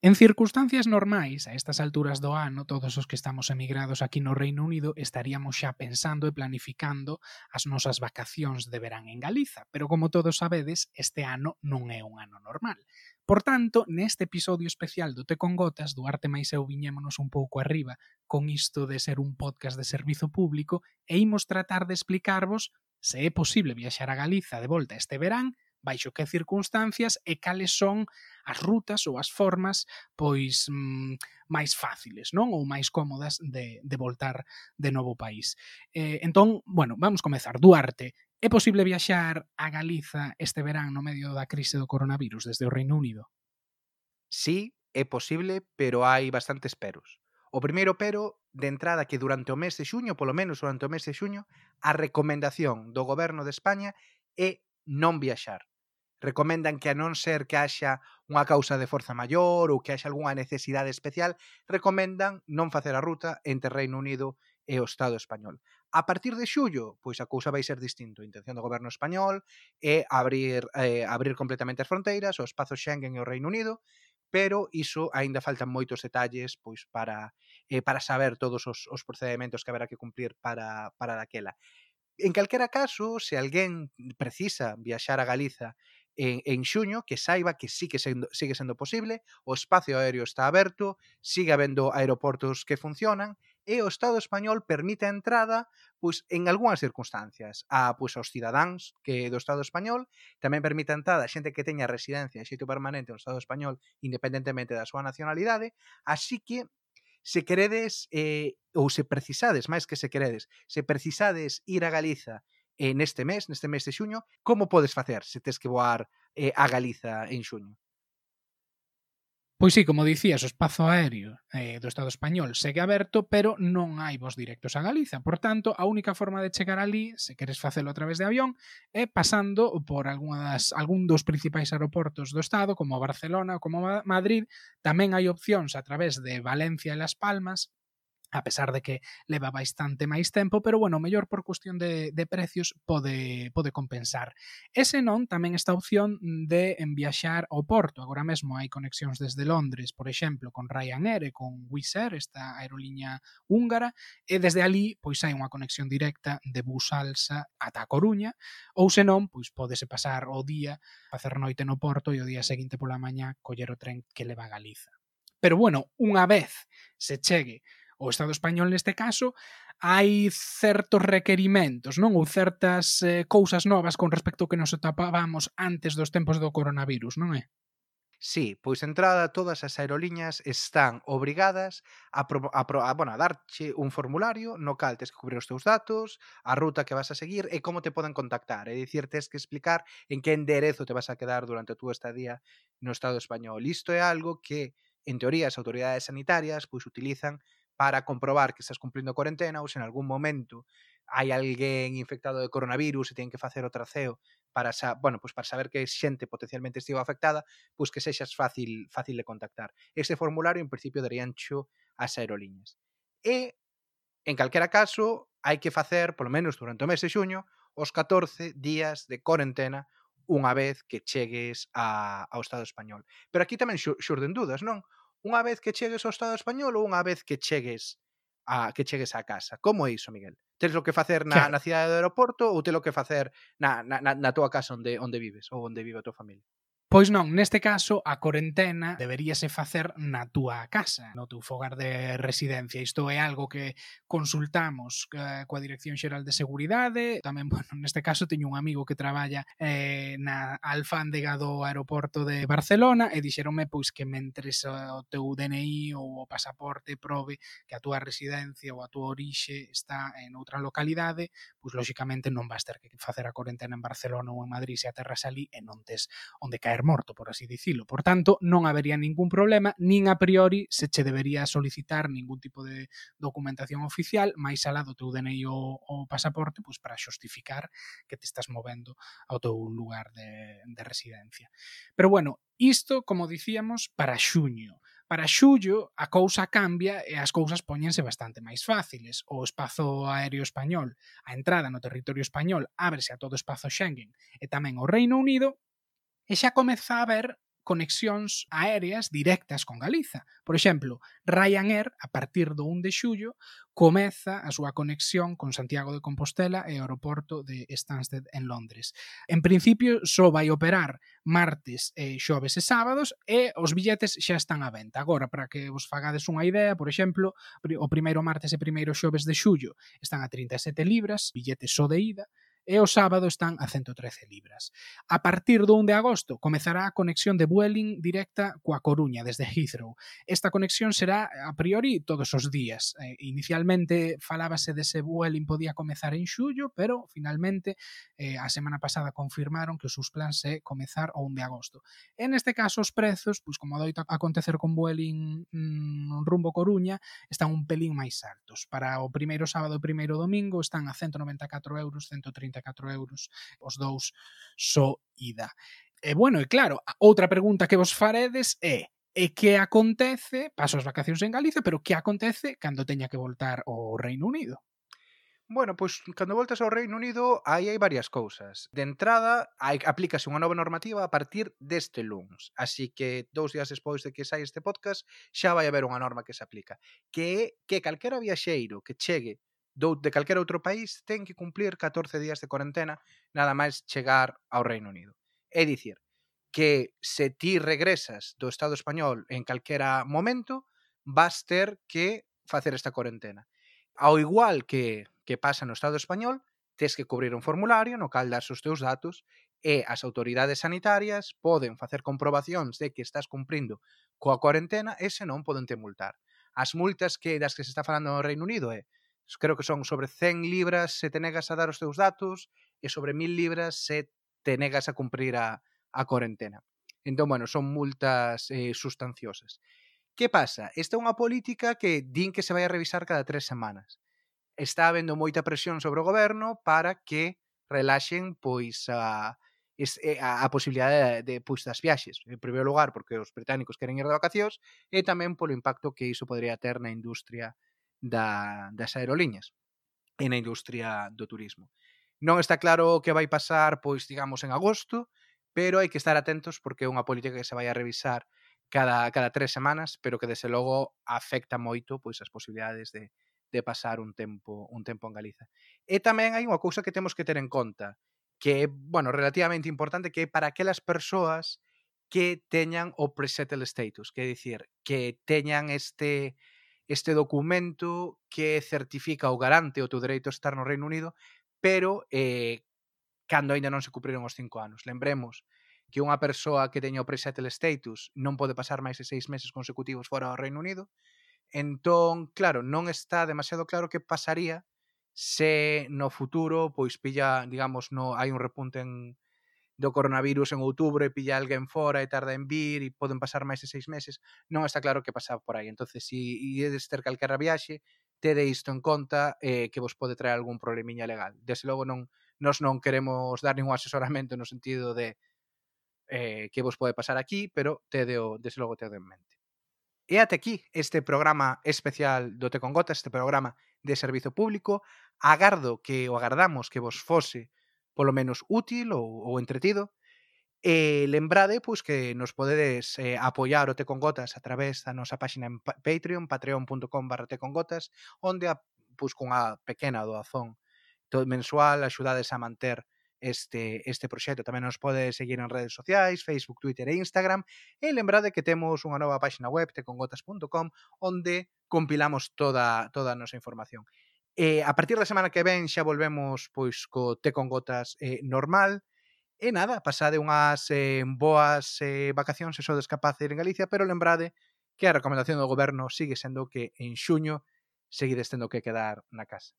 En circunstancias normais, a estas alturas do ano, todos os que estamos emigrados aquí no Reino Unido estaríamos xa pensando e planificando as nosas vacacións de verán en Galiza, pero como todos sabedes, este ano non é un ano normal. Por tanto, neste episodio especial do Te con Gotas, Duarte máis eu viñémonos un pouco arriba con isto de ser un podcast de servizo público e imos tratar de explicarvos se é posible viaxar a Galiza de volta este verán baixo que circunstancias e cales son as rutas ou as formas pois mm, máis fáciles, non? Ou máis cómodas de, de voltar de novo país. Eh, entón, bueno, vamos comezar. Duarte, é posible viaxar a Galiza este verán no medio da crise do coronavirus desde o Reino Unido? Sí, é posible, pero hai bastantes peros. O primeiro pero, de entrada, que durante o mes de xuño, polo menos durante o mes de xuño, a recomendación do goberno de España é non viaxar recomendan que a non ser que haxa unha causa de forza maior ou que haxa algunha necesidade especial, recomendan non facer a ruta entre Reino Unido e o Estado español. A partir de xullo, pois a cousa vai ser distinto. A intención do goberno español é abrir eh, abrir completamente as fronteiras, o espazo Schengen e o Reino Unido, pero iso aínda faltan moitos detalles pois para eh, para saber todos os, os procedimentos que haberá que cumprir para, para daquela. En calquera caso, se alguén precisa viaxar a Galiza en, en xuño que saiba que sí que sendo, sigue sendo posible, o espacio aéreo está aberto, sigue habendo aeroportos que funcionan, e o Estado español permite a entrada pois en algunhas circunstancias. Ah, a pois aos cidadáns que do Estado español tamén permite a entrada a xente que teña residencia e xeito permanente no Estado español independentemente da súa nacionalidade, así que se queredes eh, ou se precisades, máis que se queredes, se precisades ir a Galiza eh, neste mes, neste mes de xuño, como podes facer se tes que voar eh, a Galiza en xuño? Pois sí, como dicías, o espazo aéreo eh, do Estado español segue aberto, pero non hai vos directos a Galiza. Por tanto, a única forma de chegar ali, se queres facelo a través de avión, é pasando por algunhas, algún dos principais aeroportos do Estado, como Barcelona ou como Madrid. Tamén hai opcións a través de Valencia e Las Palmas, a pesar de que leva bastante máis tempo, pero bueno, mellor por cuestión de, de precios pode, pode compensar. Ese non tamén esta opción de enviaxar ao Porto. Agora mesmo hai conexións desde Londres, por exemplo, con Ryanair e con Wizz Air, esta aerolínea húngara, e desde ali pois hai unha conexión directa de bus alsa ata a Coruña, ou senón, pois podese pasar o día, facer noite no Porto e o día seguinte pola mañá coller o tren que leva a Galiza. Pero bueno, unha vez se chegue o Estado español neste caso, hai certos requerimentos, non? Ou certas eh, cousas novas con respecto ao que nos atopábamos antes dos tempos do coronavirus, non é? Sí, pois entrada todas as aerolíneas están obrigadas a, pro, a, pro, a, bueno, a darche un formulario no cal tes que cubrir os teus datos, a ruta que vas a seguir e como te poden contactar. É dicir, tes que explicar en que enderezo te vas a quedar durante a túa estadía no Estado español. Isto é algo que, en teoría, as autoridades sanitarias pois utilizan para comprobar que estás cumplindo a cuarentena ou se en algún momento hai alguén infectado de coronavirus e ten que facer o traceo para sa, bueno, pois pues para saber que xente potencialmente estivo afectada, pois pues que sexas fácil fácil de contactar. Este formulario en principio darían xo as aerolíneas. E en calquera caso, hai que facer, polo menos durante o mes de xuño, os 14 días de cuarentena unha vez que chegues a, ao Estado español. Pero aquí tamén xurden dudas, non? unha vez que chegues ao Estado español ou unha vez que chegues a que chegues a casa. Como é iso, Miguel? Tens lo que facer na, claro. na cidade do aeroporto ou tens lo que facer na, na, na túa casa onde onde vives ou onde vive a tua familia? Pois non, neste caso a corentena deberíase facer na túa casa, no teu fogar de residencia. Isto é algo que consultamos eh, coa Dirección Xeral de Seguridade. Tamén, bueno, neste caso teño un amigo que traballa eh, na alfándega do aeroporto de Barcelona e dixeronme pois que mentres o teu DNI ou o pasaporte prove que a túa residencia ou a túa orixe está en outra localidade, pois lóxicamente non vas ter que facer a corentena en Barcelona ou en Madrid se aterras ali e non tes onde caer caer morto, por así dicilo. Por tanto, non habería ningún problema, nin a priori se che debería solicitar ningún tipo de documentación oficial, máis alá do teu DNI ou, ou pasaporte, pois para xustificar que te estás movendo ao teu lugar de, de residencia. Pero bueno, isto, como dicíamos, para xuño para xullo a cousa cambia e as cousas poñense bastante máis fáciles. O espazo aéreo español, a entrada no territorio español, ábrese a todo o espazo Schengen e tamén o Reino Unido e xa comeza a haber conexións aéreas directas con Galiza. Por exemplo, Ryanair, a partir do 1 de xullo, comeza a súa conexión con Santiago de Compostela e o aeroporto de Stansted en Londres. En principio, só vai operar martes e xoves e sábados e os billetes xa están á venta. Agora, para que vos fagades unha idea, por exemplo, o primeiro martes e primeiro xoves de xullo están a 37 libras, billete só de ida, e o sábado están a 113 libras. A partir do 1 de agosto comezará a conexión de Vueling directa coa Coruña desde Heathrow. Esta conexión será a priori todos os días. Eh, inicialmente falábase de se Vueling podía comezar en xullo, pero finalmente eh, a semana pasada confirmaron que os seus plans é comezar o 1 de agosto. En este caso os prezos, pois como doito acontecer con Vueling mmm, rumbo Coruña, están un pelín máis altos. Para o primeiro sábado e primeiro domingo están a 194 euros, 130 34 euros os dous só ida. E bueno, e claro, outra pregunta que vos faredes é e que acontece, paso as vacacións en Galicia, pero que acontece cando teña que voltar ao Reino Unido? Bueno, pois cando voltas ao Reino Unido aí hai varias cousas. De entrada, hai, aplícase unha nova normativa a partir deste luns. Así que dous días despois de que sai este podcast xa vai haber unha norma que se aplica. Que é que calquera viaxeiro que chegue do, de calquera outro país ten que cumplir 14 días de cuarentena nada máis chegar ao Reino Unido. É dicir, que se ti regresas do Estado español en calquera momento, vas ter que facer esta cuarentena. Ao igual que, que pasa no Estado español, tes que cubrir un formulario no cal das os teus datos e as autoridades sanitarias poden facer comprobacións de que estás cumprindo coa cuarentena e se non poden te multar. As multas que das que se está falando no Reino Unido é creo que son sobre 100 libras se te negas a dar os teus datos e sobre 1000 libras se te negas a cumprir a, a cuarentena. Entón, bueno, son multas eh, sustanciosas. Que pasa? Esta é unha política que din que se vai a revisar cada tres semanas. Está habendo moita presión sobre o goberno para que relaxen pois a, eh, a, a posibilidade de, de pois, das viaxes. En primeiro lugar, porque os británicos queren ir de vacacións e tamén polo impacto que iso podría ter na industria da, das aerolíneas e na industria do turismo. Non está claro o que vai pasar, pois, digamos, en agosto, pero hai que estar atentos porque é unha política que se vai a revisar cada, cada tres semanas, pero que, desde logo, afecta moito pois as posibilidades de, de pasar un tempo un tempo en Galiza. E tamén hai unha cousa que temos que ter en conta, que é, bueno, relativamente importante, que é para aquelas persoas que teñan o presettle status, que é dicir, que teñan este este documento que certifica ou garante o teu dereito a estar no Reino Unido, pero eh, cando aínda non se cumpriron os cinco anos. Lembremos que unha persoa que teña o pre-settle status non pode pasar máis de seis meses consecutivos fora do Reino Unido, entón, claro, non está demasiado claro que pasaría se no futuro pois pilla, digamos, no hai un repunte en, do coronavirus en outubro e pilla alguén fora e tarda en vir e poden pasar máis de seis meses, non está claro que pasaba por aí. entonces se si ides ter calquera viaxe, tede isto en conta eh, que vos pode traer algún problemiña legal. Desde logo non nos non queremos dar ningún asesoramento no sentido de eh, que vos pode pasar aquí, pero tedeo, desde logo tede en mente. E até aquí este programa especial do Te con Gota, este programa de servizo público. Agardo que o agardamos que vos fose polo menos útil ou, ou entretido. Eh, e lembrade pois, que nos podedes eh, apoiar o Te Con Gotas a través da nosa páxina en Patreon, patreon.com barra tecongotas, onde ah, a, pois, cunha pequena doazón mensual axudades a manter este, este proxecto. Tamén nos pode seguir en redes sociais, Facebook, Twitter e Instagram. E lembrade que temos unha nova páxina web, tecongotas.com, onde compilamos toda, toda a nosa información. Eh, a partir da semana que ven xa volvemos pois co té con gotas eh, normal. E nada, pasade unhas eh, boas eh, vacacións se sodes capaz de ir en Galicia, pero lembrade que a recomendación do goberno sigue sendo que en xuño seguides tendo que quedar na casa.